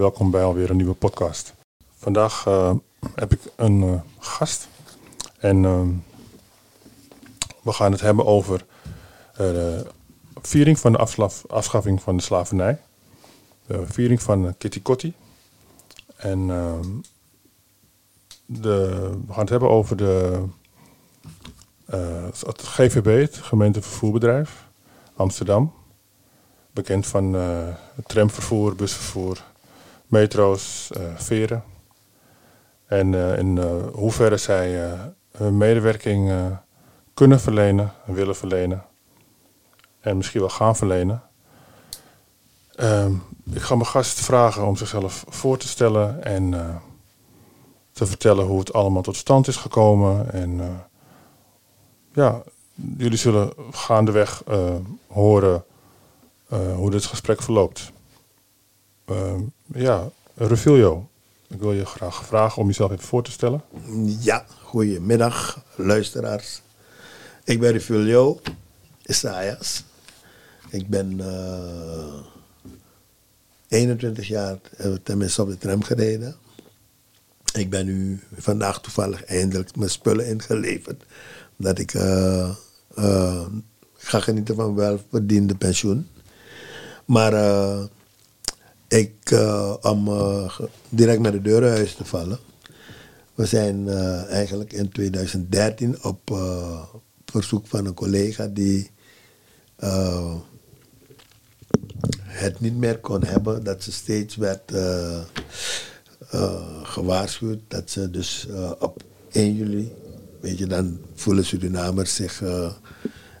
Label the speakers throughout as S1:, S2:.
S1: Welkom bij alweer een nieuwe podcast. Vandaag eh, heb ik een eh, gast en ehm, we gaan het hebben over eh, de viering van de afslaf- afschaffing van de slavernij. De viering van Kitty Kotti. En ehm, de, we gaan het hebben over de, het GVB, het gemeentevervoerbedrijf Amsterdam. Bekend van tramvervoer, busvervoer, metro's, eh, veren. En eh, in eh, hoeverre zij hun medewerking kunnen verlenen, willen verlenen. En misschien wel gaan verlenen. Ehm, ik ga mijn gast vragen om zichzelf voor te stellen en te vertellen hoe het allemaal tot stand is gekomen. En ja, jullie zullen gaandeweg horen hoe dit gesprek verloopt. Ja, Revilio, ik wil je graag vragen om jezelf even voor te stellen.
S2: Ja, goedemiddag luisteraars. Ik ben Refulio Isaias. Ik ben eh 21 jaar, eh, tenminste op de tram gereden. Ik ben nu vandaag toevallig eindelijk mijn spullen ingeleverd. Dat ik eh, eh, ga genieten van welverdiende pensioen. Maar ik, eh, om eh, direct met de deur huis te vallen. We zijn eh, eigenlijk in 2013 op verzoek van een collega die het niet meer kon hebben, dat ze steeds werd gewaarschuwd dat ze dus op 1 juli, weet je, dan voelen Surinamers zich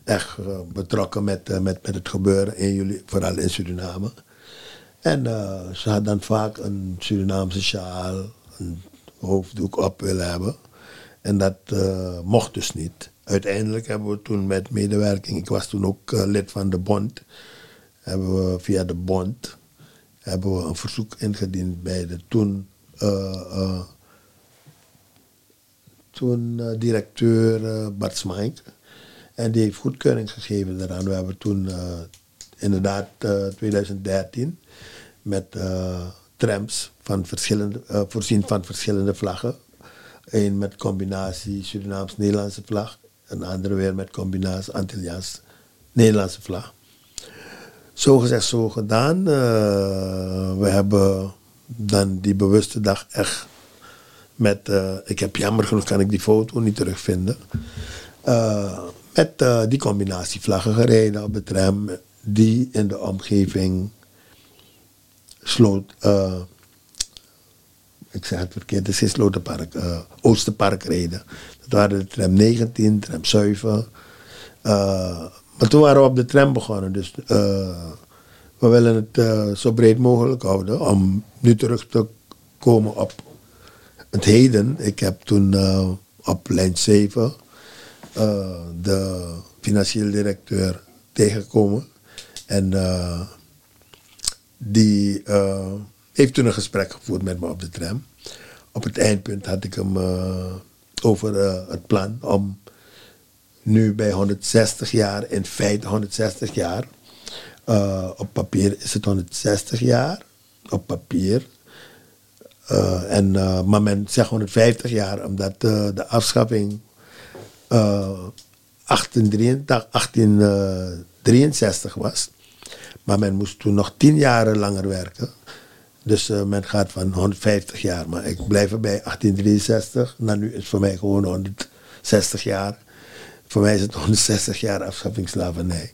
S2: echt betrokken met, met, met het gebeuren 1 juli, vooral in Suriname. En eh, ze had dan vaak een Surinaamse sjaal, een hoofddoek op willen hebben. En dat eh, mocht dus niet. Uiteindelijk hebben we toen met medewerking, ik was toen ook eh, lid van de bond, hebben we via de bond hebben we een verzoek ingediend bij de toen, toen directeur Bart Smaink. En die heeft goedkeuring gegeven daaraan. We hebben toen inderdaad eh 2013 met eh, trams van verschillende, eh, voorzien van verschillende vlaggen. Eén met combinatie Surinaams-Nederlandse vlag. Een andere weer met combinatie Antilliaans-Nederlandse vlag. Zo gezegd, zo gedaan. Eh, we hebben dan die bewuste dag echt met... ik heb jammer genoeg kan ik die foto niet terugvinden. Met die combinatie vlaggen gereden op de tram. Die in de omgeving sloot... eh, ik zeg het verkeerd, het is Slotenpark, eh Oosterpark reden. Dat waren de tram 19, tram 7. Eh, maar toen waren we op de tram begonnen, dus we willen het zo breed mogelijk houden. Om nu terug te komen op het heden. Ik heb toen op lijn 7 eh, de financieel directeur tegengekomen. En die eh, heeft toen een gesprek gevoerd met me op de tram. Op het eindpunt had ik hem eh, over eh, het plan om nu bij 160 jaar, in feite 160 jaar, op papier is het 160 jaar, op papier. En, maar men zegt 150 jaar, omdat de afschaffing eh 1883 1863 was. Maar men moest toen nog 10 jaar langer werken. Dus eh, men gaat van 150 jaar. Maar ik blijf erbij 1863. Nou, nu is het voor mij gewoon 160 jaar. Voor mij is het 160 jaar afschaffingsslavernij.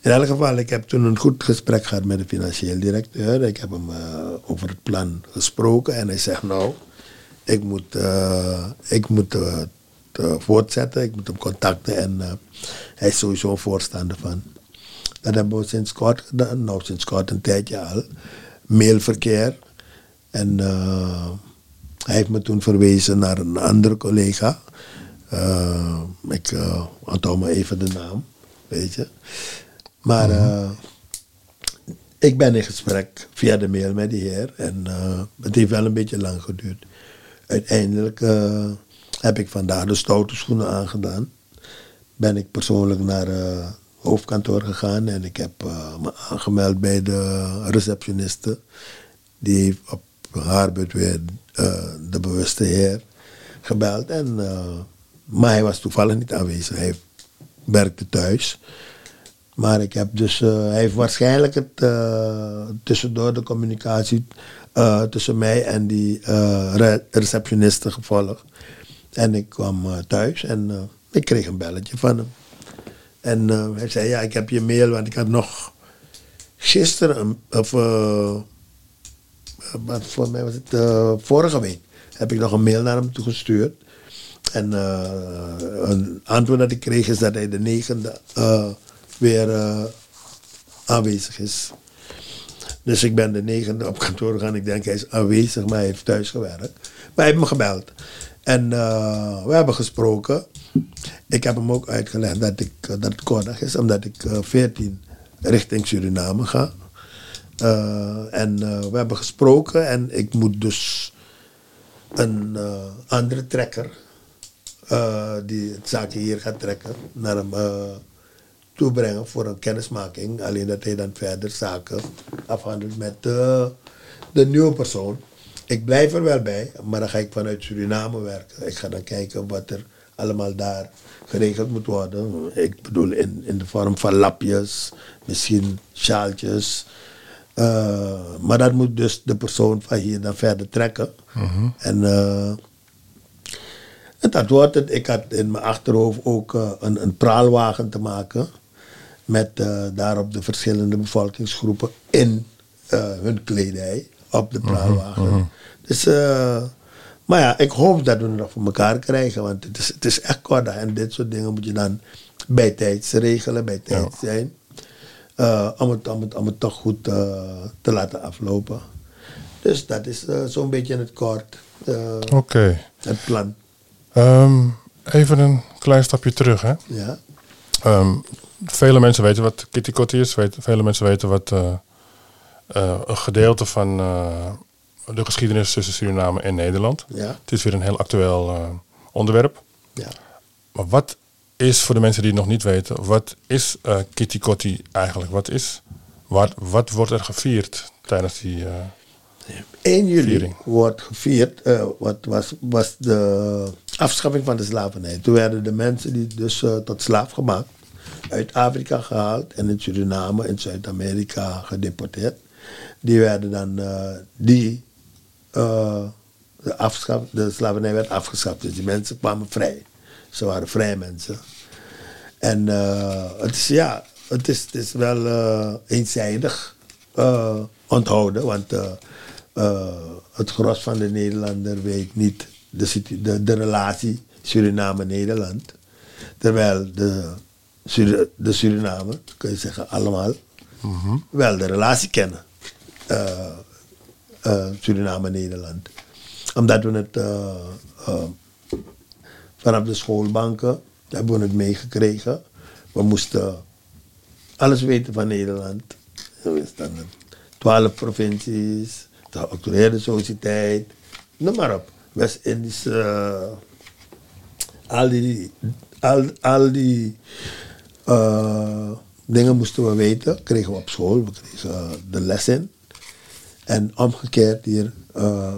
S2: In elk geval, ik heb toen een goed gesprek gehad met de financieel directeur. Ik heb hem eh, over het plan gesproken en hij zegt nou, ik moet, eh, ik moet het voortzetten, ik moet hem contacten en hij is sowieso een voorstander van. Dat hebben we sinds kort gedaan, nou sinds kort een tijdje al. Mailverkeer. En eh, hij heeft me toen verwezen naar een andere collega. Eh, ik uh, onthoud me even de naam, weet je. Maar eh, ik ben in gesprek via de mail met die heer. En eh, het heeft wel een beetje lang geduurd. Uiteindelijk eh, heb ik vandaag de stoute schoenen aangedaan. Ben ik persoonlijk naar eh, hoofdkantoor gegaan en ik heb eh, me aangemeld bij de receptioniste. Die heeft op haar beurt weer eh, de bewuste heer gebeld. En, eh, maar hij was toevallig niet aanwezig. Hij werkte thuis. Maar ik heb dus, hij heeft waarschijnlijk het tussendoor de communicatie tussen mij en die re- receptioniste gevolgd. En ik kwam thuis en ik kreeg een belletje van hem. En eh, hij zei, ja, ik heb je mail, want ik had nog gisteren, of eh, wat voor mij was het eh, vorige week, heb ik nog een mail naar hem toegestuurd. En eh, een antwoord dat ik kreeg is dat hij de negende eh, weer eh, aanwezig is. Dus ik ben de negende op kantoor gegaan. Ik denk hij is aanwezig, maar hij heeft thuis gewerkt. Maar hij heeft me gebeld. En eh, we hebben gesproken. Ik heb hem ook uitgelegd dat, ik, eh, dat het kordig is, omdat ik eh, 14 richting Suriname ga. Eh, en eh, we hebben gesproken en ik moet dus een eh, andere trekker, eh, die het zaakje hier gaat trekken, naar hem eh, toebrengen voor een kennismaking. Alleen dat hij dan verder zaken afhandelt met eh, de nieuwe persoon. Ik blijf er wel bij, maar dan ga ik vanuit Suriname werken. Ik ga dan kijken wat er allemaal daar geregeld moet worden. Ik bedoel in, in de vorm van lapjes, misschien sjaaltjes. Eh, maar dat moet dus de persoon van hier dan verder trekken. En, eh, en dat wordt het. Ik had in mijn achterhoofd ook eh, een, een praalwagen te maken. Met eh, daarop de verschillende bevolkingsgroepen in eh, hun kledij op de praalwagen. Dus, eh, maar ja, ik hoop dat we het nog voor elkaar krijgen. Want het is, het is echt kort. En dit soort dingen moet je dan bij tijds regelen, bij tijd zijn. Eh, om, het, om, het, om het toch goed eh, te laten aflopen. Dus dat is eh, zo'n beetje in het kort
S1: Oké.
S2: het plan.
S1: Ehm, even een klein stapje terug. Hè?
S2: Ja.
S1: Ehm, vele mensen weten wat Kitty Kotti is. Weet, vele mensen weten wat een gedeelte van de geschiedenis tussen Suriname en Nederland.
S2: Ja.
S1: Het is weer een heel actueel eh, onderwerp.
S2: Ja.
S1: Maar wat is voor de mensen die het nog niet weten, wat is eh Kitty Kotti eigenlijk? Wat, is, wat, wat wordt er gevierd tijdens die. eh,
S2: 1 juli
S1: Viering.
S2: wordt gevierd, eh, wat was, was de afschaffing van de slavernij. Toen werden de mensen die dus tot slaaf gemaakt, uit Afrika gehaald en in Suriname, in Zuid-Amerika gedeporteerd. Die werden dan, die, eh, de, afschaf, de slavernij werd afgeschaft. Dus die mensen kwamen vrij. Ze waren vrije mensen. En eh, het is, ja, het is, het is wel eh, eenzijdig onthouden, want het gros van de Nederlander weet niet de, de, de relatie Suriname-Nederland. Terwijl de, de Suriname, kun je zeggen allemaal, wel de relatie kennen. Eh, Suriname-Nederland. Omdat we het eh, eh, vanaf de schoolbanken hebben we het meegekregen. We moesten alles weten van Nederland. Zo is dat. Twaalf provincies, de geoctrooieerde sociëteit, noem maar op. West-Indische, al die, al, al die dingen moesten we weten, kregen we op school, we kregen de les in. En omgekeerd hier eh,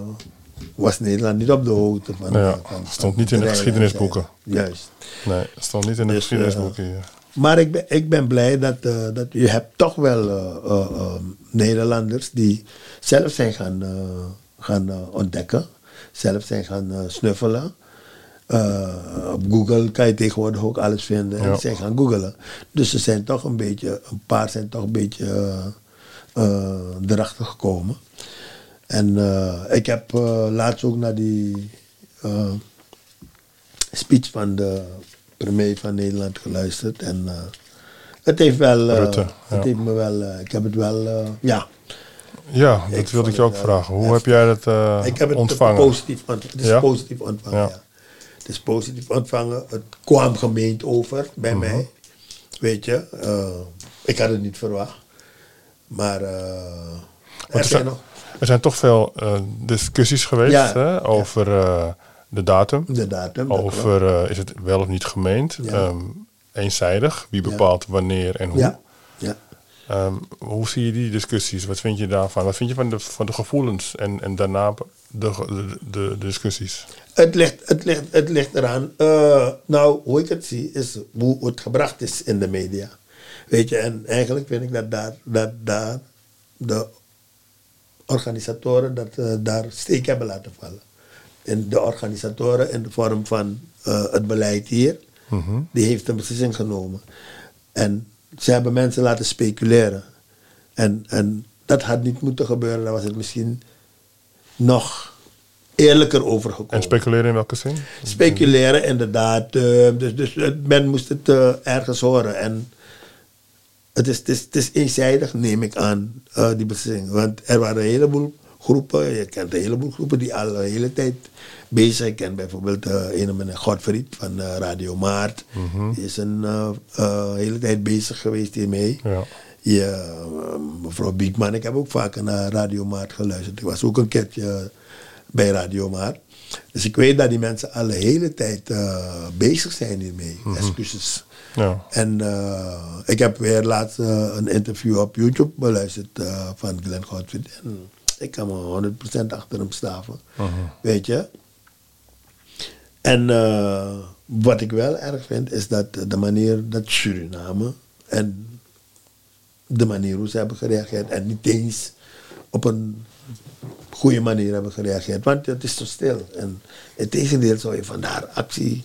S2: was Nederland niet op de hoogte van.
S1: Ja,
S2: eh, van
S1: stond niet in de geschiedenisboeken.
S2: Juist.
S1: nee, stond niet in de
S2: Dus,
S1: geschiedenisboeken hier.
S2: Maar ik ben, ik ben blij dat, eh, dat je hebt toch wel eh, eh, eh, Nederlanders die zelf zijn gaan, eh, gaan eh, ontdekken. Zelf zijn gaan eh, snuffelen. Eh, op Google kan je tegenwoordig ook alles vinden. En
S1: Ja.
S2: zijn gaan googelen. Dus ze zijn toch een beetje, een paar zijn toch een beetje eh, eh, erachter gekomen. En eh, ik heb eh, laatst ook naar die eh, speech van de premier van Nederland geluisterd. En eh, het heeft wel. eh,
S1: Rutte, ja.
S2: Het heeft me wel. eh, ik heb het wel. eh, ja.
S1: Ja, dat
S2: ik
S1: wilde ik je ook vragen. Hoe heb jij dat eh,
S2: ik heb het
S1: ontvangen?
S2: positief ontvangen. Het is
S1: Ja?
S2: positief ontvangen.
S1: Ja.
S2: Ja. Het is positief ontvangen. Het kwam gemeend over bij
S1: Mhm.
S2: mij. Weet je, eh, ik had het niet verwacht. Maar eh, er zijn nog
S1: er zijn toch veel eh, discussies geweest hè, over eh, de datum.
S2: de datum.
S1: Over is het wel of niet gemeend. Ehm, eenzijdig. Wie bepaalt wanneer en hoe.
S2: Ja, ja.
S1: Ehm, hoe zie je die discussies? Wat vind je daarvan? Wat vind je van de, van de gevoelens en, en daarna de, de, de discussies?
S2: Het ligt, het ligt, het ligt eraan. nou, hoe ik het zie, is hoe het gebracht is in de media. Weet je, en eigenlijk vind ik dat daar, dat daar de organisatoren dat, eh, daar steek hebben laten vallen. En de organisatoren in de vorm van eh, het beleid hier, die heeft een beslissing genomen. En ze hebben mensen laten speculeren. En, en dat had niet moeten gebeuren, dan was het misschien nog eerlijker overgekomen.
S1: En speculeren in welke zin?
S2: Speculeren, inderdaad. eh, dus dus men moest het ergens horen. En het is, het, is, het is eenzijdig, neem ik aan, eh, die beslissing. Want er waren een heleboel groepen, je kent een heleboel groepen die al een hele tijd bezig zijn. Ik ken bijvoorbeeld uh, een meneer Godfried van eh, Radio Maart. Die is een hele tijd bezig geweest hiermee.
S1: Ja.
S2: Ja, mevrouw Biekman, ik heb ook vaker naar Radio Maart geluisterd. Ik was ook een keertje bij Radio Maart. Dus ik weet dat die mensen al de hele tijd eh, bezig zijn hiermee. Excuses.
S1: Ja.
S2: En eh, ik heb weer laatst eh, een interview op YouTube beluisterd van Glenn Gottfried. En ik kan me 100% achter hem staven. Weet je? En wat ik wel erg vind, is dat de manier dat Suriname en de manier hoe ze hebben gereageerd en niet eens op een goede manier hebben gereageerd. Want het is zo stil. En het tegendeel zou je vandaar actie,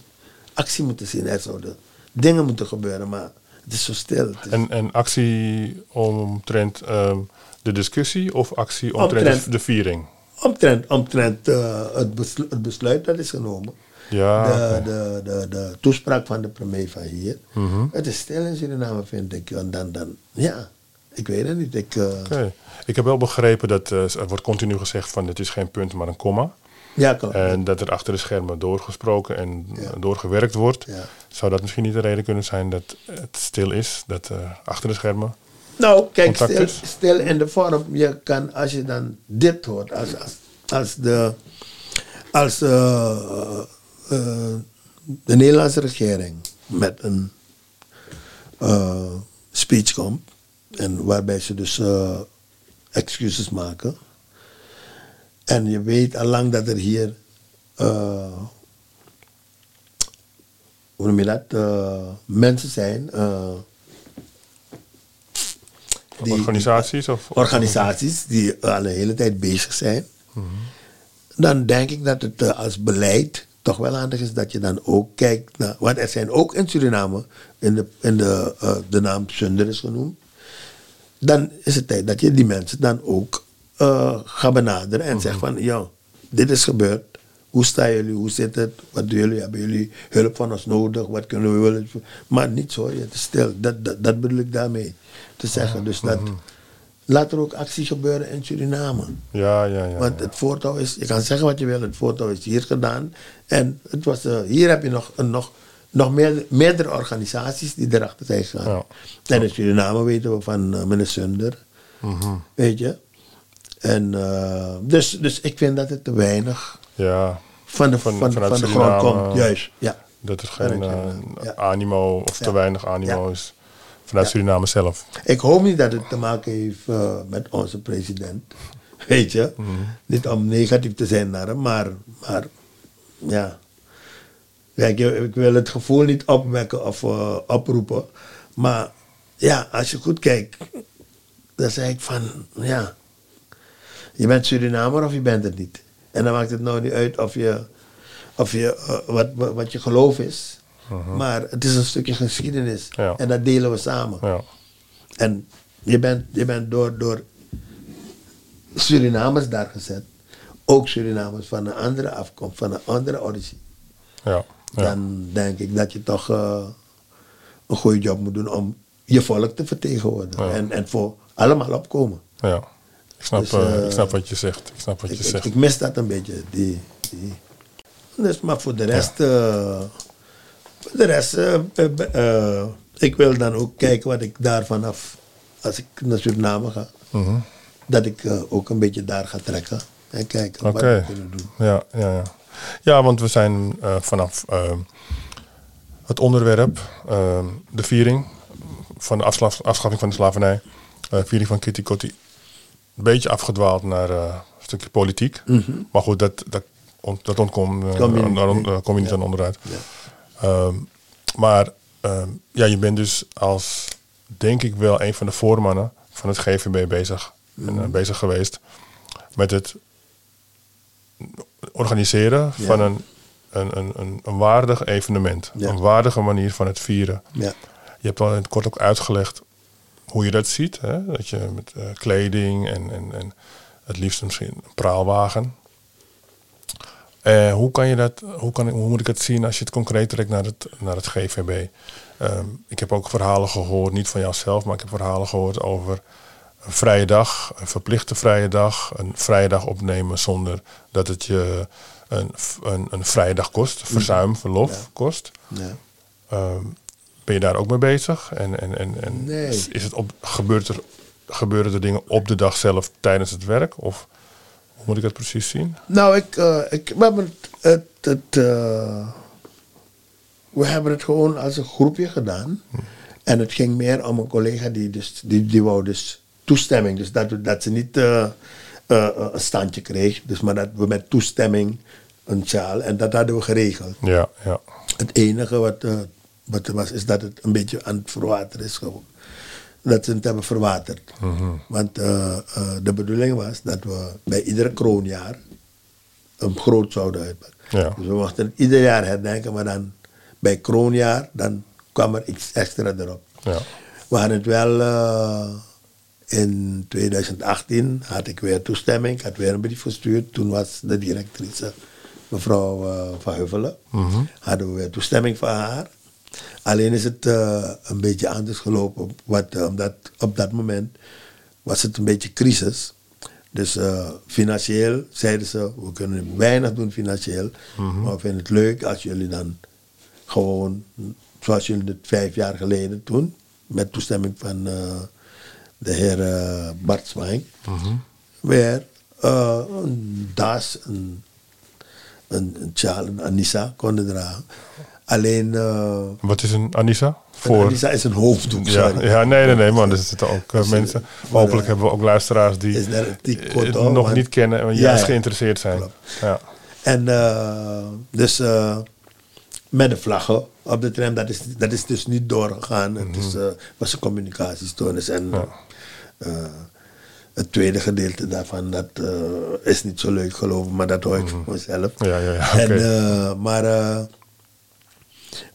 S2: actie moeten zien. Er zouden dingen moeten gebeuren, maar het is zo stil. Is-
S1: En, en actie omtrent ehm, de discussie of actie omtrent,
S2: Omtrent-
S1: de, viering?
S2: Omtrent, omtrent eh, het, beslu- het besluit dat is genomen.
S1: Ja,
S2: de, de, de, de toespraak van de premier van hier.
S1: Mhm.
S2: Het is stil in Suriname, vind ik. En dan, dan, ja, ik weet het niet. Ik, eh.
S1: Ik heb wel begrepen dat eh, er wordt continu gezegd van het is geen punt, maar een komma.
S2: ja, klopt.
S1: En dat er achter de schermen doorgesproken en
S2: Ja.
S1: doorgewerkt wordt.
S2: Ja.
S1: Zou dat misschien niet de reden kunnen zijn dat het stil is? Dat eh, achter de schermen.
S2: Nou, kijk, stil,
S1: is?
S2: stil in de vorm. Je kan, als je dan dit hoort, als, als, als de, als, de Nederlandse regering met een eh, speech komt, en waarbij ze dus eh, excuses maken. En je weet al lang dat er hier, eh, hoe noem je dat, eh, mensen zijn. eh, die-
S1: Organisaties? Of,
S2: organisaties die al een hele tijd bezig zijn, dan denk ik dat het eh, als beleid toch wel handig is dat je dan ook kijkt naar. Want er zijn ook in Suriname, in de, in de, eh, de naam Sunder is genoemd. Dan is het tijd dat je die mensen dan ook eh, gaat benaderen en zegt van ja, dit is gebeurd. Hoe staan jullie? Hoe zit het? Wat doen jullie? Hebben jullie hulp van ons nodig? Wat kunnen we willen? Maar niet zo, is stil. Dat, dat, dat bedoel ik daarmee te zeggen. Dus dat, laat er ook actie gebeuren in Suriname.
S1: Ja, ja, ja.
S2: Want het voortouw is, je kan zeggen wat je wil, het voortouw is hier gedaan. En het was, eh, hier heb je nog, een, nog, nog meer, meerdere organisaties die erachter zijn gegaan.
S1: Ja.
S2: En in Suriname weten we van eh, meneer Sunder.
S1: Mhm.
S2: Weet je? En eh, dus, dus ik vind dat het te weinig
S1: ja,
S2: van de,
S1: Van-
S2: van, van de
S1: Suriname,
S2: grond komt. Juist, ja.
S1: dat
S2: Vanuit
S1: geen
S2: ja.
S1: animo of te weinig animo
S2: Ja.
S1: is vanuit
S2: Ja.
S1: Suriname zelf.
S2: Ik hoop niet dat het te maken heeft eh, met onze president. Weet je?
S1: Mhm.
S2: Niet om negatief te zijn naar hem, maar, maar ja. Kijk, ik, wil het gevoel niet opwekken of eh, oproepen. Maar ja, als je goed kijkt, dan zeg ik van, ja. Je bent Surinamer of je bent het niet. En dan maakt het nou niet uit of je, of je eh, wat, wat je geloof is. Maar het is een stukje geschiedenis.
S1: Ja.
S2: En dat delen we samen.
S1: Ja.
S2: En je bent, je bent door, door Surinamers daar gezet. Ook Surinamers van een andere afkomst, van een andere origine.
S1: Ja. Ja.
S2: Dan denk ik dat je toch eh, een goede job moet doen om je volk te vertegenwoordigen. En, en voor allemaal opkomen.
S1: ja. Ik, snap,
S2: Dus,
S1: eh,
S2: eh,
S1: ik snap wat je zegt. Ik snap wat je
S2: Ik,
S1: zegt.
S2: ik mis dat een beetje. Die, die. Dus, maar voor de rest, eh, de rest eh, eh, eh, ik wil dan ook kijken wat ik daar vanaf, als ik naar Suriname ga,
S1: Mhm.
S2: dat ik ook een beetje daar ga trekken en kijken wat we kunnen doen.
S1: Ja, ja, ja. ja, want we zijn vanaf het onderwerp, de viering van de afsla- afschaffing van de slavernij, viering van Kitty Kotti, een beetje afgedwaald naar een stukje politiek. Maar goed, dat, dat, dat ontkom, eh,
S2: Kom je
S1: eh, kom je niet
S2: Ja.
S1: aan onderuit.
S2: Ja.
S1: Ehm, maar ehm, ja, je bent dus als, denk ik wel, een van de voormannen van het GVB bezig, en,
S2: Mhm.
S1: eh, bezig geweest met het organiseren
S2: Ja.
S1: van een, een, een, een, een waardig evenement.
S2: Ja.
S1: Een waardige manier van het vieren.
S2: Ja.
S1: Je hebt al in het kort ook uitgelegd hoe je dat ziet. Hè? Dat je met eh, kleding en, en, en het liefst misschien een praalwagen. Eh, hoe, kan je dat, hoe, kan hoe moet ik het zien als je het concreet trekt naar het, naar het GVB? Ehm, ik heb ook verhalen gehoord, niet van jouzelf, maar ik heb verhalen gehoord over een vrije dag, een verplichte vrije dag, een vrije dag opnemen zonder dat het je een, een, een vrije dag kost, verzuim, verlof
S2: Ja.
S1: kost.
S2: Ja.
S1: Ehm, ben je daar ook mee bezig? En, en, en, en
S2: Nee.
S1: is, is het op, gebeurt er, gebeuren er dingen op de dag zelf tijdens het werk? Of moet ik het precies zien?
S2: Nou, ik, eh, ik, we hebben het, het, het, eh, we hebben het gewoon als een groepje gedaan. En het ging meer om een collega die, dus, die, die wou dus toestemming. Dus dat, dat ze niet eh, een standje kreeg. Dus maar dat we met toestemming een sjaal. En dat hadden we geregeld.
S1: Ja, ja.
S2: Het enige wat, wat er was, is dat het een beetje aan het verwateren is geworden. Dat ze het hebben verwaterd. Want eh, eh, de bedoeling was dat we bij iedere kroonjaar een groot zouden uitpakken.
S1: Ja.
S2: Dus we mochten het ieder jaar herdenken, maar dan bij kroonjaar, dan kwam er iets extra erop.
S1: ja.
S2: We hadden het wel eh, in 2018 had ik weer toestemming, ik had weer een brief gestuurd. Toen was de directrice, mevrouw Van Heuvelen, hadden we weer toestemming van haar. Alleen is het eh, een beetje anders gelopen, wat, eh, omdat op dat moment was het een beetje crisis. Dus eh, financieel zeiden ze, we kunnen weinig doen financieel, maar we vinden het leuk als jullie dan gewoon, zoals jullie het vijf jaar geleden toen, met toestemming van de heer Bart Zwijn, weer een das, een, een, een sjaal, een Anissa konden dragen. Alleen, eh,
S1: Wat is een Anissa?
S2: een
S1: Voor,
S2: Anissa is een hoofddoek,
S1: ja, ja, nee, nee, nee, maar er zitten ook eh, mensen.
S2: maar,
S1: Hopelijk hebben we ook luisteraars die het nog niet kennen en juist
S2: ja.
S1: geïnteresseerd zijn.
S2: Klopt.
S1: Ja.
S2: En eh, dus met de vlaggen op de tram, dat is, dat is dus niet doorgegaan. Het is, eh, was een communicatiestoornis. En
S1: Ja.
S2: het tweede gedeelte daarvan, dat is niet zo leuk geloven, maar dat hoor ik van mezelf.
S1: Ja, ja, ja,
S2: En, eh, maar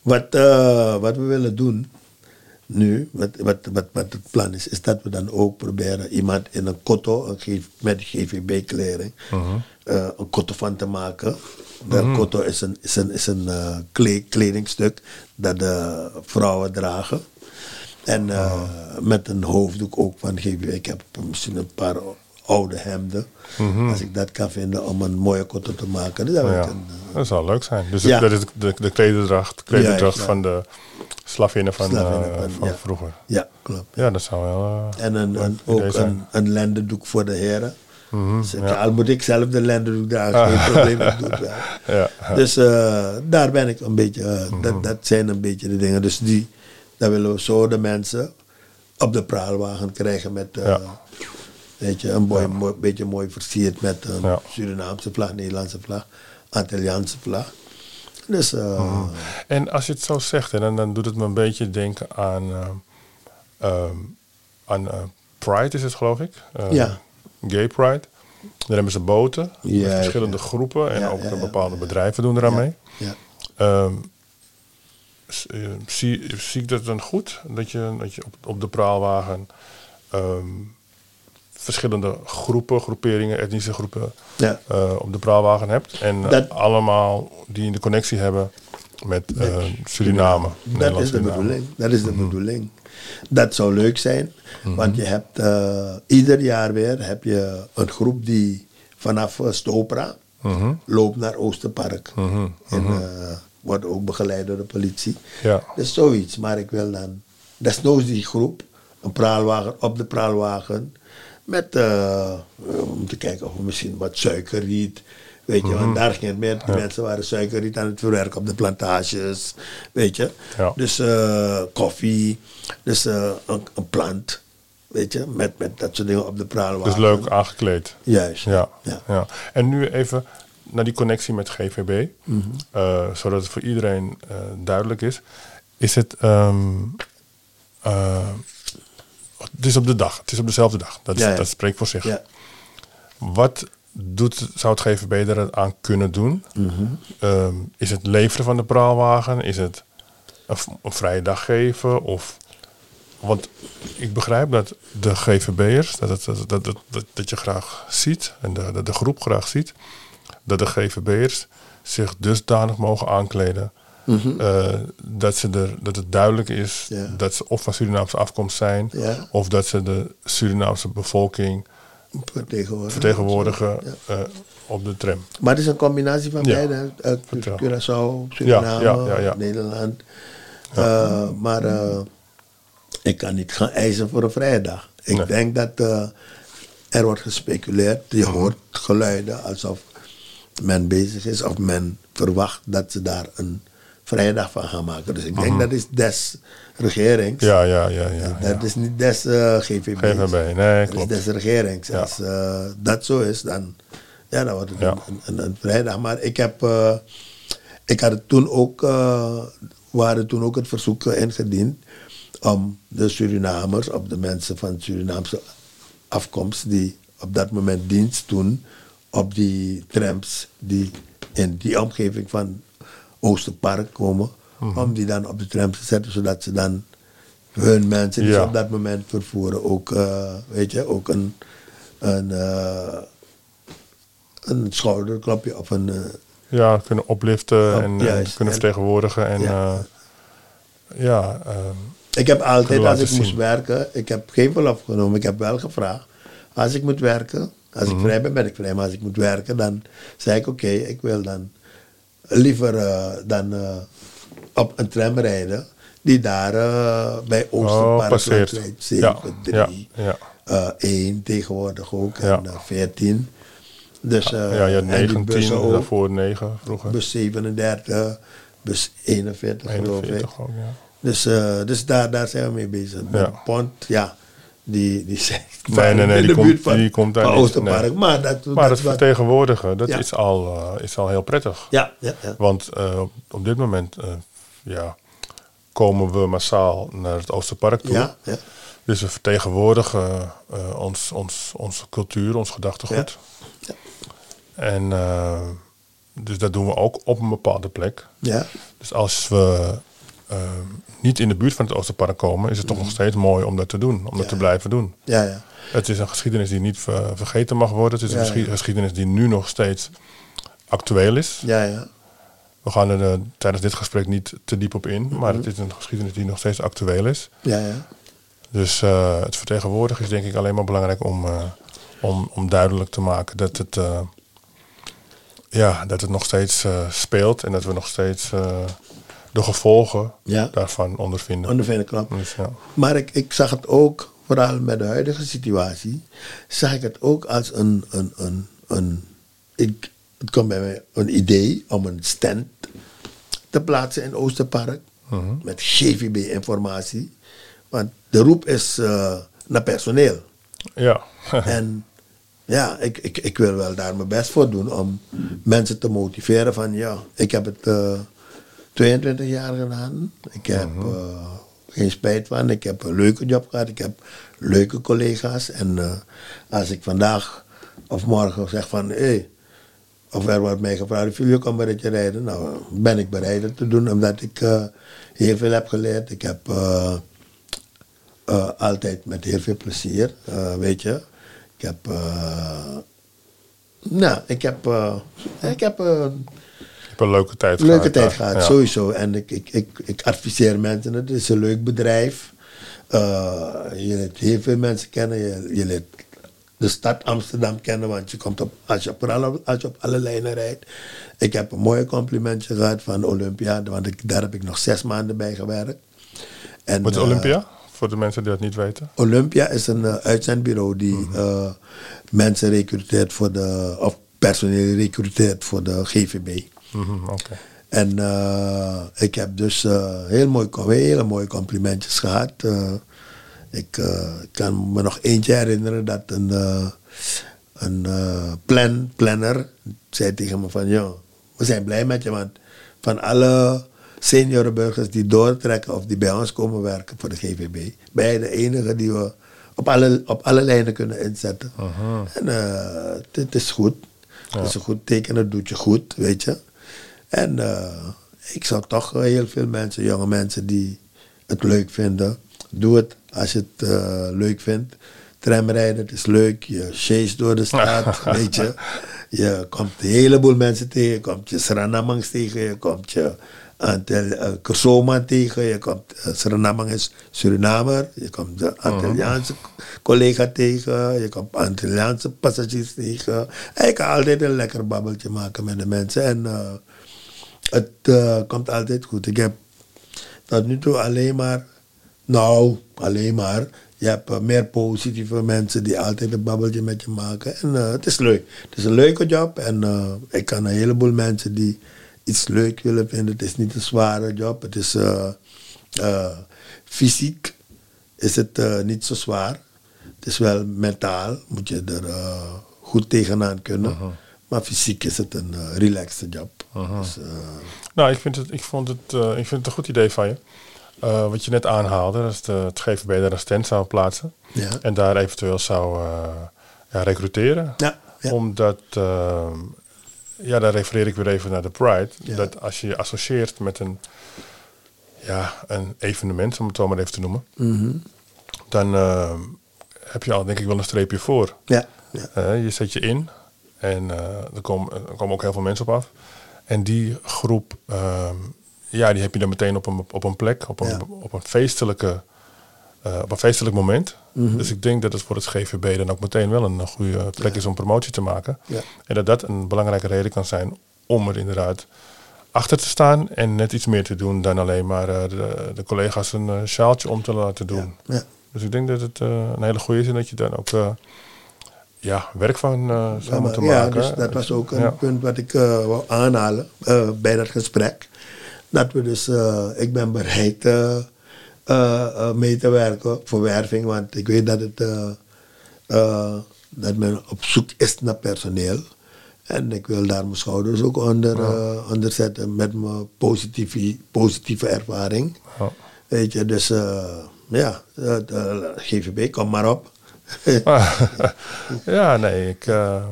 S2: wat, eh, wat we willen doen nu, wat, wat, wat, wat het plan is, is dat we dan ook proberen iemand in een kotto, een G- met GVB-kleding, eh, een kotto van te maken. De kotto is een, is een, is een eh, kle- kledingstuk dat de vrouwen dragen. En eh, met een hoofddoek ook van GVB. Ik heb misschien een paar oude hemden. Als ik dat kan vinden om een mooie kotto te maken. Dus dat
S1: Ja,
S2: een, eh,
S1: dat zou leuk zijn. Dus
S2: Ja.
S1: dat is de, de klederdracht, de klederdracht
S2: Ja,
S1: van de slavinnen van,
S2: Slavinnen
S1: eh,
S2: van,
S1: vroeger.
S2: ja, klopt.
S1: Ja, dat zou wel eh,
S2: En een, ook een, een lendendoek voor de heren. dus ik-
S1: ja.
S2: Al moet ik zelf de lendendoek dragen, geen probleem. Ik doe.
S1: Ja.
S2: Dus eh, daar ben ik een beetje, eh, dat, dat zijn een beetje de dingen. Dus die, daar willen we zo de mensen op de praalwagen krijgen met, eh,
S1: Ja.
S2: Weet je, een mooi, mooi, beetje mooi versierd met een. Surinaamse vlag, Nederlandse vlag, Antilliaanse vlag. Dus eh,
S1: En als je het zo zegt, dan, dan doet het me een beetje denken aan, eh, ehm, aan eh, Pride is het geloof ik.
S2: Ja.
S1: Gay Pride. Daar hebben ze boten met verschillende
S2: ja.
S1: groepen en
S2: Ja,
S1: ook bepaalde bedrijven doen eraan mee. eh, zie, zie ik dat dan goed? Dat je, dat je op, op de praalwagen ehm, verschillende groepen, groeperingen, etnische groepen
S2: Ja.
S1: eh, op de praalwagen hebt. En eh,
S2: Dat-
S1: allemaal die in de connectie hebben met eh, Suriname.
S2: Dat is de bedoeling. Dat is de
S1: Mhm.
S2: bedoeling. Dat zou leuk zijn, want je hebt ieder jaar weer heb je een groep die vanaf Stopra
S1: Mhm.
S2: loopt naar Oosterpark.
S1: Mhm,
S2: En wordt ook begeleid door de politie.
S1: Ja.
S2: Dus zoiets, maar ik wil dan desnoods die groep, een praalwagen op de praalwagen, met, eh, om te kijken of we misschien wat suikerriet, Weet je,
S1: Mhm.
S2: want daar ging het meer. Die mensen waren suikerriet aan het verwerken op de plantages. Weet je.
S1: Ja.
S2: Dus eh, koffie. Dus eh, een, een plant. Weet je, met, met dat soort dingen op de praalwagen.
S1: Dus leuk aangekleed.
S2: Juist.
S1: Ja.
S2: Ja.
S1: ja. En nu even naar die connectie met GVB.
S2: Mhm.
S1: zodat het voor iedereen duidelijk is. Is het... ehm, eh, het is op de dag. Het is op dezelfde dag. Dat, is,
S2: Ja, ja.
S1: dat spreekt voor zich.
S2: Ja.
S1: Wat doet, zou het GVB er aan kunnen doen?
S2: Mhm.
S1: Ehm, is het leveren van de praalwagen? Is het een, vrije dag geven? Of, want ik begrijp dat de GVB'ers, dat, het- dat, dat, dat, dat, dat je graag ziet, en de, de, de groep graag ziet, dat de GVB'ers zich dusdanig mogen aankleden. Eh, dat, ze er, dat het duidelijk is dat ze of van Surinaamse afkomst zijn, of dat ze de Surinaamse bevolking
S2: Vertegenwoordigen.
S1: vertegenwoordigen
S2: Ja.
S1: eh, op de tram.
S2: Maar het is een combinatie van
S1: Ja.
S2: beide.
S1: Vertel.
S2: Curaçao, Suriname,
S1: Ja.
S2: Nederland. Maar ik kan niet gaan eisen voor een vrijdag. Ik
S1: Nee.
S2: denk dat eh, er wordt gespeculeerd. Je hoort geluiden alsof men bezig is of men verwacht dat ze daar een vrijdag van gaan maken. Dus ik denk dat is des regerings.
S1: Ja, ja, ja, ja. ja.
S2: Dat is niet des eh, GVB.
S1: GVB, nee,
S2: Dat is
S1: klopt.
S2: des regerings.
S1: Ja.
S2: Als eh, dat zo is, dan, ja, dan wordt het
S1: Ja.
S2: een, een, een vrijdag. Maar ik heb, eh, ik had het toen ook, we hadden toen ook het verzoek ingediend om de Surinamers, of de mensen van Surinaamse afkomst die op dat moment dienst doen op die trams die in die omgeving van Oosterpark komen,
S1: Mhm.
S2: om die dan op de trams te zetten, zodat ze dan hun mensen die ze op dat moment vervoeren ook, eh, weet je, ook een, een, eh, een schouderklopje of een... eh,
S1: Ja, kunnen opliften
S2: Op-
S1: en, kunnen
S2: En-
S1: vertegenwoordigen. En
S2: Ja. Ik heb altijd, als ik moest werken, ik heb geen verlof genomen. Ik heb wel gevraagd, als ik moet werken, als
S1: Mhm.
S2: ik vrij ben, ben ik vrij. Maar als ik moet werken, dan zei ik, oké, ik wil dan liever eh, dan eh, op een tram rijden, die daar eh, bij
S1: oh,
S2: Oosterpark.
S1: Ja,
S2: 7,
S1: ja,
S2: 3,
S1: ja.
S2: eh 1 tegenwoordig ook,
S1: Ja.
S2: en eh, 14. Dus,
S1: ja,
S2: die
S1: 19,
S2: bussen ook,
S1: daarvoor 9 vroeger.
S2: bus 37, bus 41, geloof ik.
S1: 41 ook, ja.
S2: Dus, eh, dus daar, daar zijn we mee bezig.
S1: Ja.
S2: Pont, ja, die, die zijn
S1: Nee, nee, nee,
S2: in
S1: die
S2: de
S1: komt-
S2: buurt van,
S1: die komt daar
S2: van
S1: niet,
S2: Oosterpark.
S1: nee.
S2: Maar dat,
S1: Maar
S2: dat
S1: vertegenwoordigen, dat
S2: Ja.
S1: is, al, eh, is al heel prettig.
S2: Ja, ja, ja.
S1: Want eh, op, dit moment eh, ja, komen we massaal naar het Oosterpark toe.
S2: Ja, ja.
S1: Dus we vertegenwoordigen ons, ons, onze cultuur, ons gedachtegoed.
S2: Ja.
S1: En dus dat doen we ook op een bepaalde plek.
S2: ja.
S1: Dus als we eh, niet in de buurt van het Oosterpark komen, is het toch nog steeds mooi om dat te doen, om dat
S2: Mhm.
S1: Te blijven doen.
S2: ja, ja.
S1: Het is een geschiedenis die niet ver- vergeten mag worden. Het is een
S2: Ja,
S1: geschi-
S2: ja.
S1: geschiedenis die nu nog steeds actueel is.
S2: Ja, ja.
S1: We gaan er eh, tijdens dit gesprek niet te diep op in, maar het is een geschiedenis die nog steeds actueel is.
S2: Ja, ja.
S1: Dus eh, het vertegenwoordigen is denk ik alleen maar belangrijk om, om, om duidelijk te maken dat het, ja, dat het nog steeds speelt en dat we nog steeds de gevolgen
S2: Ja.
S1: daarvan ondervinden.
S2: Ondervinden, klopt.
S1: Dus, ja.
S2: Maar ik, ik zag het ook, vooral met de huidige situatie, zag ik het ook als een, een, een, een ik, het kwam bij mij een idee om een stand te plaatsen in Oosterpark
S1: Mhm.
S2: met GVB-informatie. Want de roep is eh, naar personeel.
S1: ja.
S2: en ja, ik, ik, ik wil wel daar mijn best voor doen om mensen te motiveren van ja, ik heb het eh, 22 jaar gedaan. Ik heb eh, geen spijt van. Ik heb een leuke job gehad. Ik heb leuke collega's. En eh, als ik vandaag of morgen zeg van hé, hey, of er wordt mij gevraagd, wil je ook een ritje rijden? Nou, ben ik bereid het te doen, omdat ik eh, heel veel heb geleerd. Ik heb altijd met heel veel plezier, weet je. Ik heb, nou, ik heb, ik heb
S1: heb een leuke tijd
S2: leuke
S1: gehad.
S2: tijd
S1: ja.
S2: gehad,
S1: Ja.
S2: sowieso. En ik, ik, ik, ik adviseer mensen, het is een leuk bedrijf. Eh, je leert heel veel mensen kennen. Je, je leert de stad Amsterdam kennen, want je komt op, als, je op alle, als je op alle lijnen rijdt. Ik heb een mooi complimentje gehad van Olympia, want ik, daar heb ik nog zes maanden bij gewerkt. En,
S1: Wat is
S2: eh,
S1: Olympia? Voor de mensen die dat niet weten.
S2: Olympia is een eh, uitzendbureau die
S1: Mhm.
S2: eh, mensen recruteert voor de, of personeel recruteert voor de GVB.
S1: Mhm, Oké.
S2: En eh, ik heb dus eh, heel mooi, hele mooie complimentjes gehad. Eh, ik kan me nog eentje herinneren dat een, een plan, planner zei tegen me van... Joh, we zijn blij met je, want van alle seniorenburgers die doortrekken... of die bij ons komen werken voor de GVB... ben je de enige die we op alle, op alle lijnen kunnen inzetten. En het, is goed. Het is een goed teken, het doet je goed, weet je. En eh, ik zou toch heel veel mensen, jonge mensen die het leuk vinden, doe het als je het eh, leuk vindt. Tramrijden, het is leuk. Je chase door de straat, weet je. Je komt een heleboel mensen tegen. Je komt je Sranamangs tegen. Je komt je aantal uh, Kersoma tegen. Je komt, uh, Surinamang is Surinamer. Je komt de Antilliaanse collega tegen. Je komt Antilliaanse passagiers tegen. En je kan altijd een lekker babbeltje maken met de mensen. En het uh, komt altijd goed. Ik heb tot nu toe alleen maar, nou, alleen maar. Je hebt uh, meer positieve mensen die altijd een babbeltje met je maken. En uh, het is leuk. Het is een leuke job. En ik kan een heleboel mensen die iets leuk willen vinden. Het is niet een zware job. Het is fysiek is het niet zo zwaar. Het is wel mentaal. Moet je er goed tegenaan kunnen. -huh. Maar fysiek is het een relaxed job.
S1: Dus, uh, nou, ik vind, het, ik, vond het, uh, ik vind het een goed idee van je. Uh, wat je net aanhaalde, dat is de, het GVB daar een stand zou plaatsen.
S2: Ja.
S1: En daar eventueel zou ja, recruteren.
S2: Ja, ja.
S1: Omdat, ja, daar refereer ik weer even naar de Pride. Ja. Dat als je je associeert met een, ja, een evenement, om het zo maar even te noemen.
S2: Mm-hmm.
S1: Dan heb je al denk ik wel een streepje voor.
S2: Ja. ja.
S1: je zet je in en uh, er, komen, er komen ook heel veel mensen op af. En die groep, uh, ja, die heb je dan meteen op een, op een plek, op een, ja. op een, feestelijke, uh, op een feestelijk moment.
S2: Mhm.
S1: Dus ik denk dat het voor het GVB dan ook meteen wel een goede plek
S2: Ja.
S1: is om promotie te maken.
S2: Ja.
S1: En dat dat een belangrijke reden kan zijn om er inderdaad achter te staan en net iets meer te doen dan alleen maar uh, de, de, collega's een uh, sjaaltje om te laten doen. Dus ik denk dat het een hele goede is en dat je dan ook ja, werk van uh, zou
S2: ja,
S1: moeten
S2: ja,
S1: maken.
S2: dus dat was ook een
S1: ja.
S2: punt wat ik uh, wou aanhalen uh, bij dat gesprek. Dat we dus, ik ben bereid mee te werken voor werving, want ik weet dat, het, dat men op zoek is naar personeel. En ik wil daar mijn schouders ook onder, ja. onder zetten met mijn positieve, positieve ervaring.
S1: Ja.
S2: Weet je, dus ja, de GVB, kom maar op.
S1: ja, nee, ik, uh,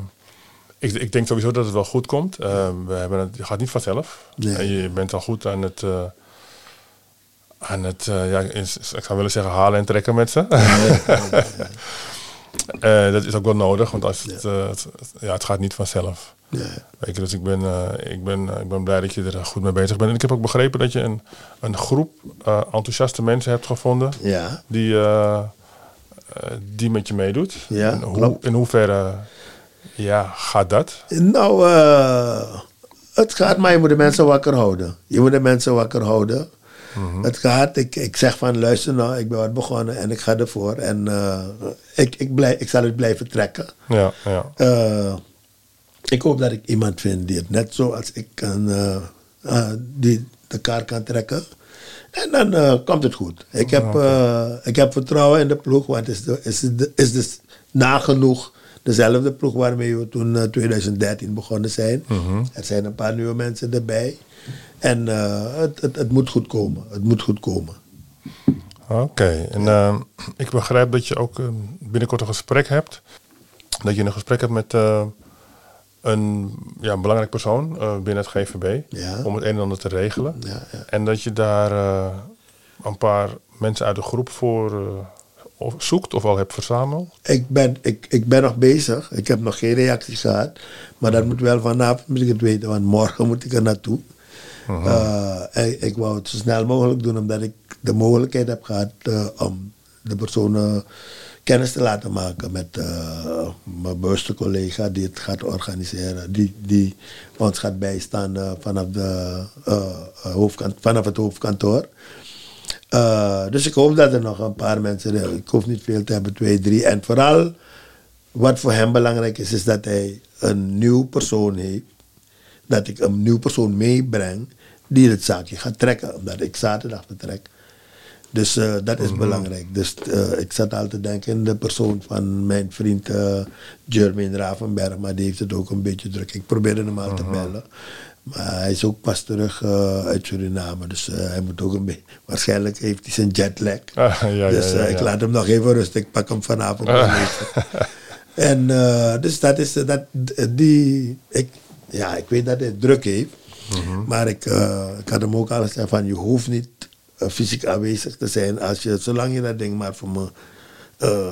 S1: ik, ik denk sowieso dat het wel goed komt. Uh, we hebben het, het gaat niet vanzelf.
S2: Nee.
S1: En je bent al goed aan het, uh, aan het ja, ik zou willen zeggen halen en trekken met ze. Dat is ook wel nodig, want als het, het, ja, het gaat niet vanzelf. Weet je, dus ik ben, ik, ben, ik ben blij dat je er goed mee bezig bent. En ik heb ook begrepen dat je een, een groep enthousiaste mensen hebt gevonden.
S2: Ja.
S1: Die die met je meedoet.
S2: Ja,
S1: hoe, in hoeverre ja, gaat dat?
S2: Nou, uh, het gaat, maar je moet de mensen wakker houden. Je moet de mensen wakker houden. Mm-hmm. Het gaat, ik, ik zeg van luister nou, ik ben wat begonnen en ik ga ervoor. En uh, ik, ik, blijf, ik zal het blijven trekken.
S1: Ja, ja.
S2: Uh, ik hoop dat ik iemand vind die het net zoals ik kan, die de kaart kan trekken. En dan uh, komt het goed. Ik heb, uh, ik heb vertrouwen in de ploeg, want het is, de, is, de, is dus nagenoeg dezelfde ploeg waarmee we toen uh, 2013 begonnen zijn.
S1: Mm-hmm.
S2: Er zijn een paar nieuwe mensen erbij. En het, het, het, moet goed komen. Het moet goed komen.
S1: Oké, okay. en ja. ik begrijp dat je ook binnenkort een gesprek hebt. Dat je een gesprek hebt met een, ja, een belangrijk persoon uh, binnen het GVB
S2: ja.
S1: om het een en ander te regelen.
S2: Ja, ja.
S1: En dat je daar uh, een paar mensen uit de groep voor uh, of zoekt of al hebt verzameld.
S2: Ik ben, ik, ik ben nog bezig. Ik heb nog geen reactie gehad. Maar dat moet wel vanavond moet ik het weten, want morgen moet ik er naartoe. Ik, ik wou het zo snel mogelijk doen, omdat ik de mogelijkheid heb gehad om de personen kennis te laten maken met uh, mijn bewuste collega die het gaat organiseren. Die, die ons gaat bijstaan uh, vanaf, de, uh, hoofdkant, vanaf het hoofdkantoor. dus ik hoop dat er nog een paar mensen. Ik hoef niet veel te hebben, twee, drie. En vooral wat voor hem belangrijk is, is dat hij een nieuw persoon heeft. Dat ik een nieuw persoon meebreng die het zaakje gaat trekken. Omdat ik zaterdag vertrek. Dus eh, dat is belangrijk. Dus eh, ik zat altijd te denken in de persoon van mijn vriend uh, Jermaine Ravenberg. Maar die heeft het ook een beetje druk. Ik probeerde hem al te bellen. Maar hij is ook pas terug uit Suriname. Dus hij moet ook een beetje... Waarschijnlijk heeft hij zijn jetlag.
S1: Ah, ja, ja,
S2: dus
S1: ja,
S2: ik laat hem nog even rusten. Ik pak hem vanavond. En dus dat is... Dat, die, ik, ja, ik weet dat hij druk heeft. Maar ik, ik had hem ook al gezegd van... Je hoeft niet fysiek aanwezig te zijn. Als je, zolang je dat ding maar voor me uh,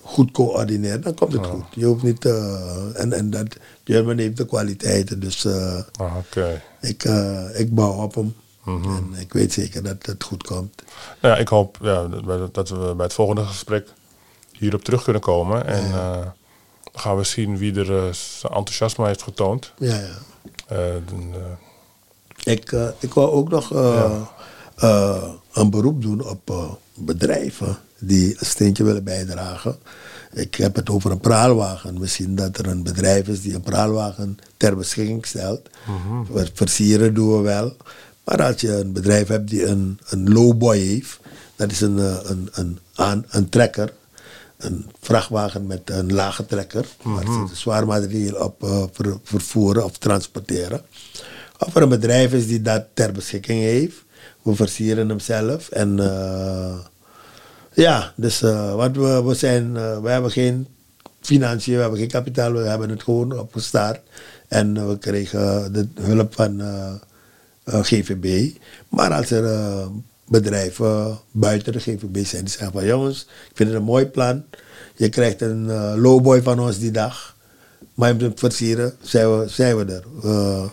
S2: goed coördineert, dan komt het goed. Je hoeft niet. Uh, en, en dat, German heeft de kwaliteiten, dus uh,
S1: ah, okay.
S2: ik, ik bouw op hem. Mm -hmm. En ik weet zeker dat het goed komt.
S1: Nou ja, ik hoop ja, dat we bij het volgende gesprek hierop terug kunnen komen. En ja. gaan we zien wie er zijn enthousiasme heeft getoond.
S2: Ja, ja. Dan, ik, ik wou ook nog ja uh, een beroep doen op uh, bedrijven die een steentje willen bijdragen. Ik heb het over een praalwagen. Misschien dat er een bedrijf is die een praalwagen ter beschikking stelt. Mm -hmm. Versieren doen we wel. Maar als je een bedrijf hebt die een, een lowboy heeft, dat is een, een, een, een, een trekker. Een vrachtwagen met een lage trekker, mm -hmm. waar ze zwaar materieel op uh, ver, vervoeren of transporteren. Of er een bedrijf is die dat ter beschikking heeft, we versieren hem zelf. En uh, ja, dus uh, wat we, we zijn, uh, we hebben geen financiën, we hebben geen kapitaal, we hebben het gewoon opgestart. En we kregen de hulp van GVB. Maar als er bedrijven buiten de GVB zijn die zeggen van jongens, ik vind het een mooi plan. Je krijgt een lowboy van ons die dag. Maar je moet versieren, zijn we, zijn we er.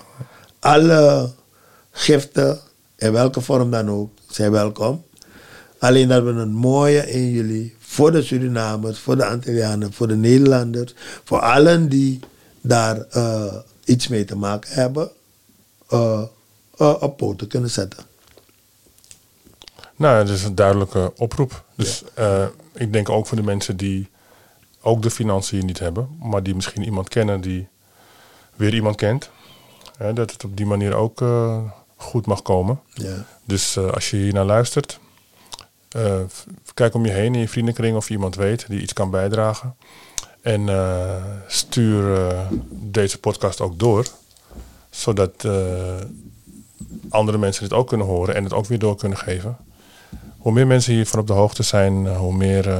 S2: alle giften in welke vorm dan ook, zijn welkom. Alleen dat we een mooie in jullie, voor de Surinamers, voor de Antillianen, voor de Nederlanders, voor allen die daar uh, iets mee te maken hebben, uh, uh, op poten kunnen zetten.
S1: Nou, dat is een duidelijke oproep. Dus ja. ik denk ook voor de mensen die ook de financiën niet hebben, maar die misschien iemand kennen die weer iemand kent. dat het op die manier ook goed mag komen.
S2: Ja.
S1: Dus uh, als je hier naar luistert, uh, kijk om je heen in je vriendenkring of je iemand weet die iets kan bijdragen. En uh, stuur deze podcast ook door, zodat andere mensen dit ook kunnen horen en het ook weer door kunnen geven. Hoe meer mensen hiervan op de hoogte zijn, hoe meer,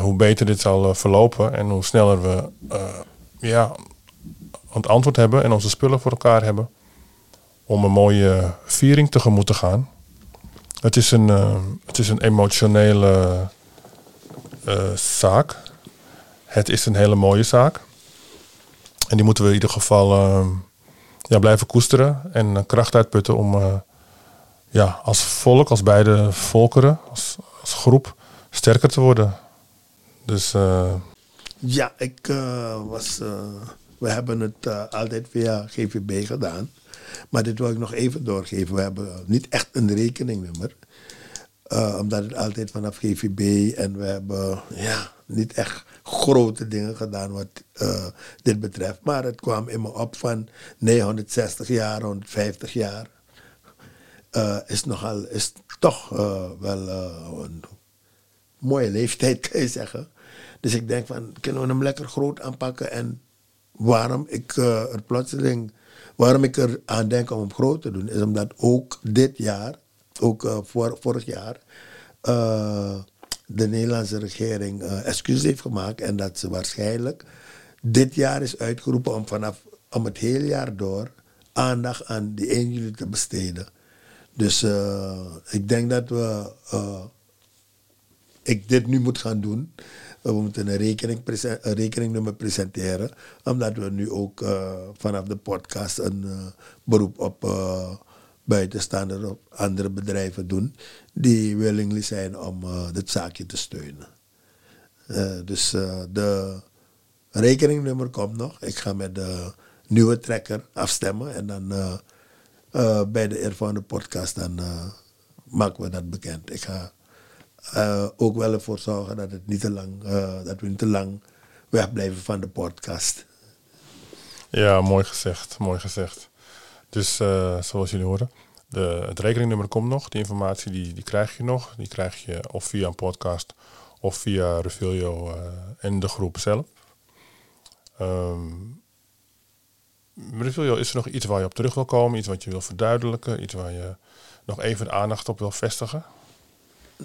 S1: hoe beter dit zal verlopen en hoe sneller we ja, het antwoord hebben en onze spullen voor elkaar hebben om een mooie viering tegemoet te gaan. Het is een, uh, het is een emotionele uh, zaak. Het is een hele mooie zaak. En die moeten we in ieder geval uh, ja, blijven koesteren en kracht uitputten om ja, als volk, als beide volkeren, als, als groep sterker te worden. Dus.
S2: Ja, ik was. we hebben het altijd via GVB gedaan. Maar dit wil ik nog even doorgeven. We hebben niet echt een rekeningnummer. Uh, omdat het altijd vanaf GVB en we hebben ja, niet echt grote dingen gedaan wat uh, dit betreft. Maar het kwam in me op van nee, 160 jaar, 150 jaar. Uh, is nogal, is toch wel een mooie leeftijd, kan je zeggen. Dus ik denk van, kunnen we hem lekker groot aanpakken en waarom ik er plotseling Waarom ik er aan denk om hem groot te doen, is omdat ook dit jaar, ook voor, vorig jaar, uh, de Nederlandse regering uh, excuses heeft gemaakt en dat ze waarschijnlijk dit jaar is uitgeroepen om vanaf om het hele jaar door aandacht aan die 1 juli te besteden. Dus ik denk dat we ik dit nu moet gaan doen. We moeten een, rekening rekeningnummer presenteren. Omdat we nu ook uh, vanaf de podcast een uh, beroep op uh, of andere bedrijven doen. Die willingly zijn om dit zaakje te steunen. dus de rekeningnummer komt nog. Ik ga met de nieuwe trekker afstemmen. En dan bij de Ervaren podcast dan maken we dat bekend. Ik ga eh, ook wel ervoor zorgen dat, het niet te lang, eh, dat we niet te lang wegblijven van de podcast.
S1: Ja, mooi gezegd, mooi gezegd. Dus uh, zoals jullie horen, de, het rekeningnummer komt nog. Die informatie die, die krijg je nog. Die krijg je of via een podcast of via Revilio en de groep zelf. Um, is er nog iets waar je op terug wil komen? Iets wat je wil verduidelijken? Iets waar je nog even aandacht op wil vestigen?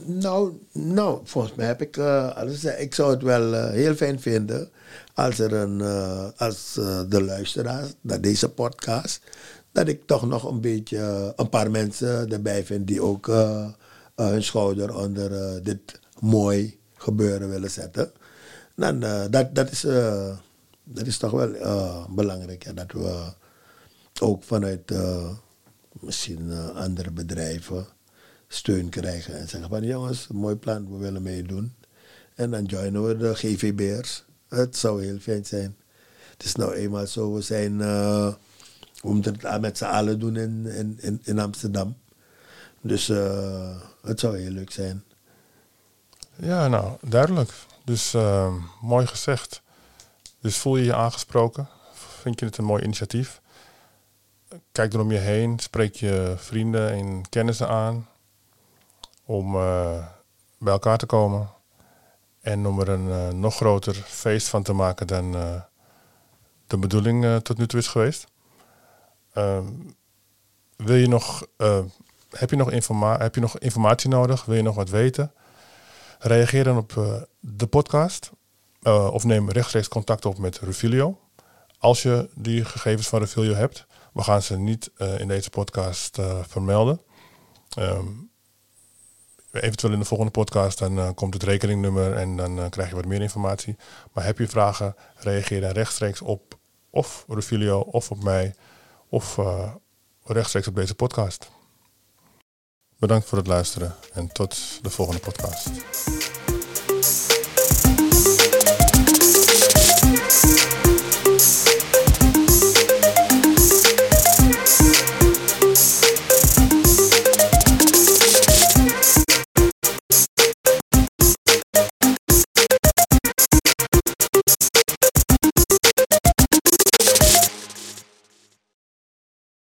S2: Nou, nou volgens mij heb ik alles. Ik zou het wel uh, heel fijn vinden als er een, uh, als de luisteraars naar deze podcast, dat ik toch nog een beetje een paar mensen erbij vind die ook hun schouder onder dit mooi gebeuren willen zetten. Dan, dat, dat, is, dat is toch wel belangrijk. Dat we ook vanuit misschien andere bedrijven steun krijgen. En zeggen van jongens, mooi plan, we willen meedoen. En dan joinen we de GVB'ers. Het zou heel fijn zijn. Het is nou eenmaal zo, we zijn, uh, we moeten het met z'n allen doen in, in, in, Amsterdam. Dus uh, het zou heel leuk zijn.
S1: Ja, nou, duidelijk. Dus uh, mooi gezegd. Dus voel je je aangesproken? Vind je het een mooi initiatief? Kijk er om je heen, spreek je vrienden en kennissen aan om uh, bij elkaar te komen. En om er een uh, nog groter feest van te maken dan uh, de bedoeling tot nu toe is geweest. Ehm, wil je nog, heb, je nog informa heb je nog informatie nodig? Wil je nog wat weten? Reageer dan op de podcast. of neem rechtstreeks contact op met Revilio. Als je die gegevens van Revilio hebt. We gaan ze niet in deze podcast vermelden. Um, eventueel in de volgende podcast, dan uh, komt het rekeningnummer en dan uh, krijg je wat meer informatie. Maar heb je vragen, reageer dan rechtstreeks op of Refilio of op mij of uh, rechtstreeks op deze podcast. Bedankt voor het luisteren en tot de volgende podcast.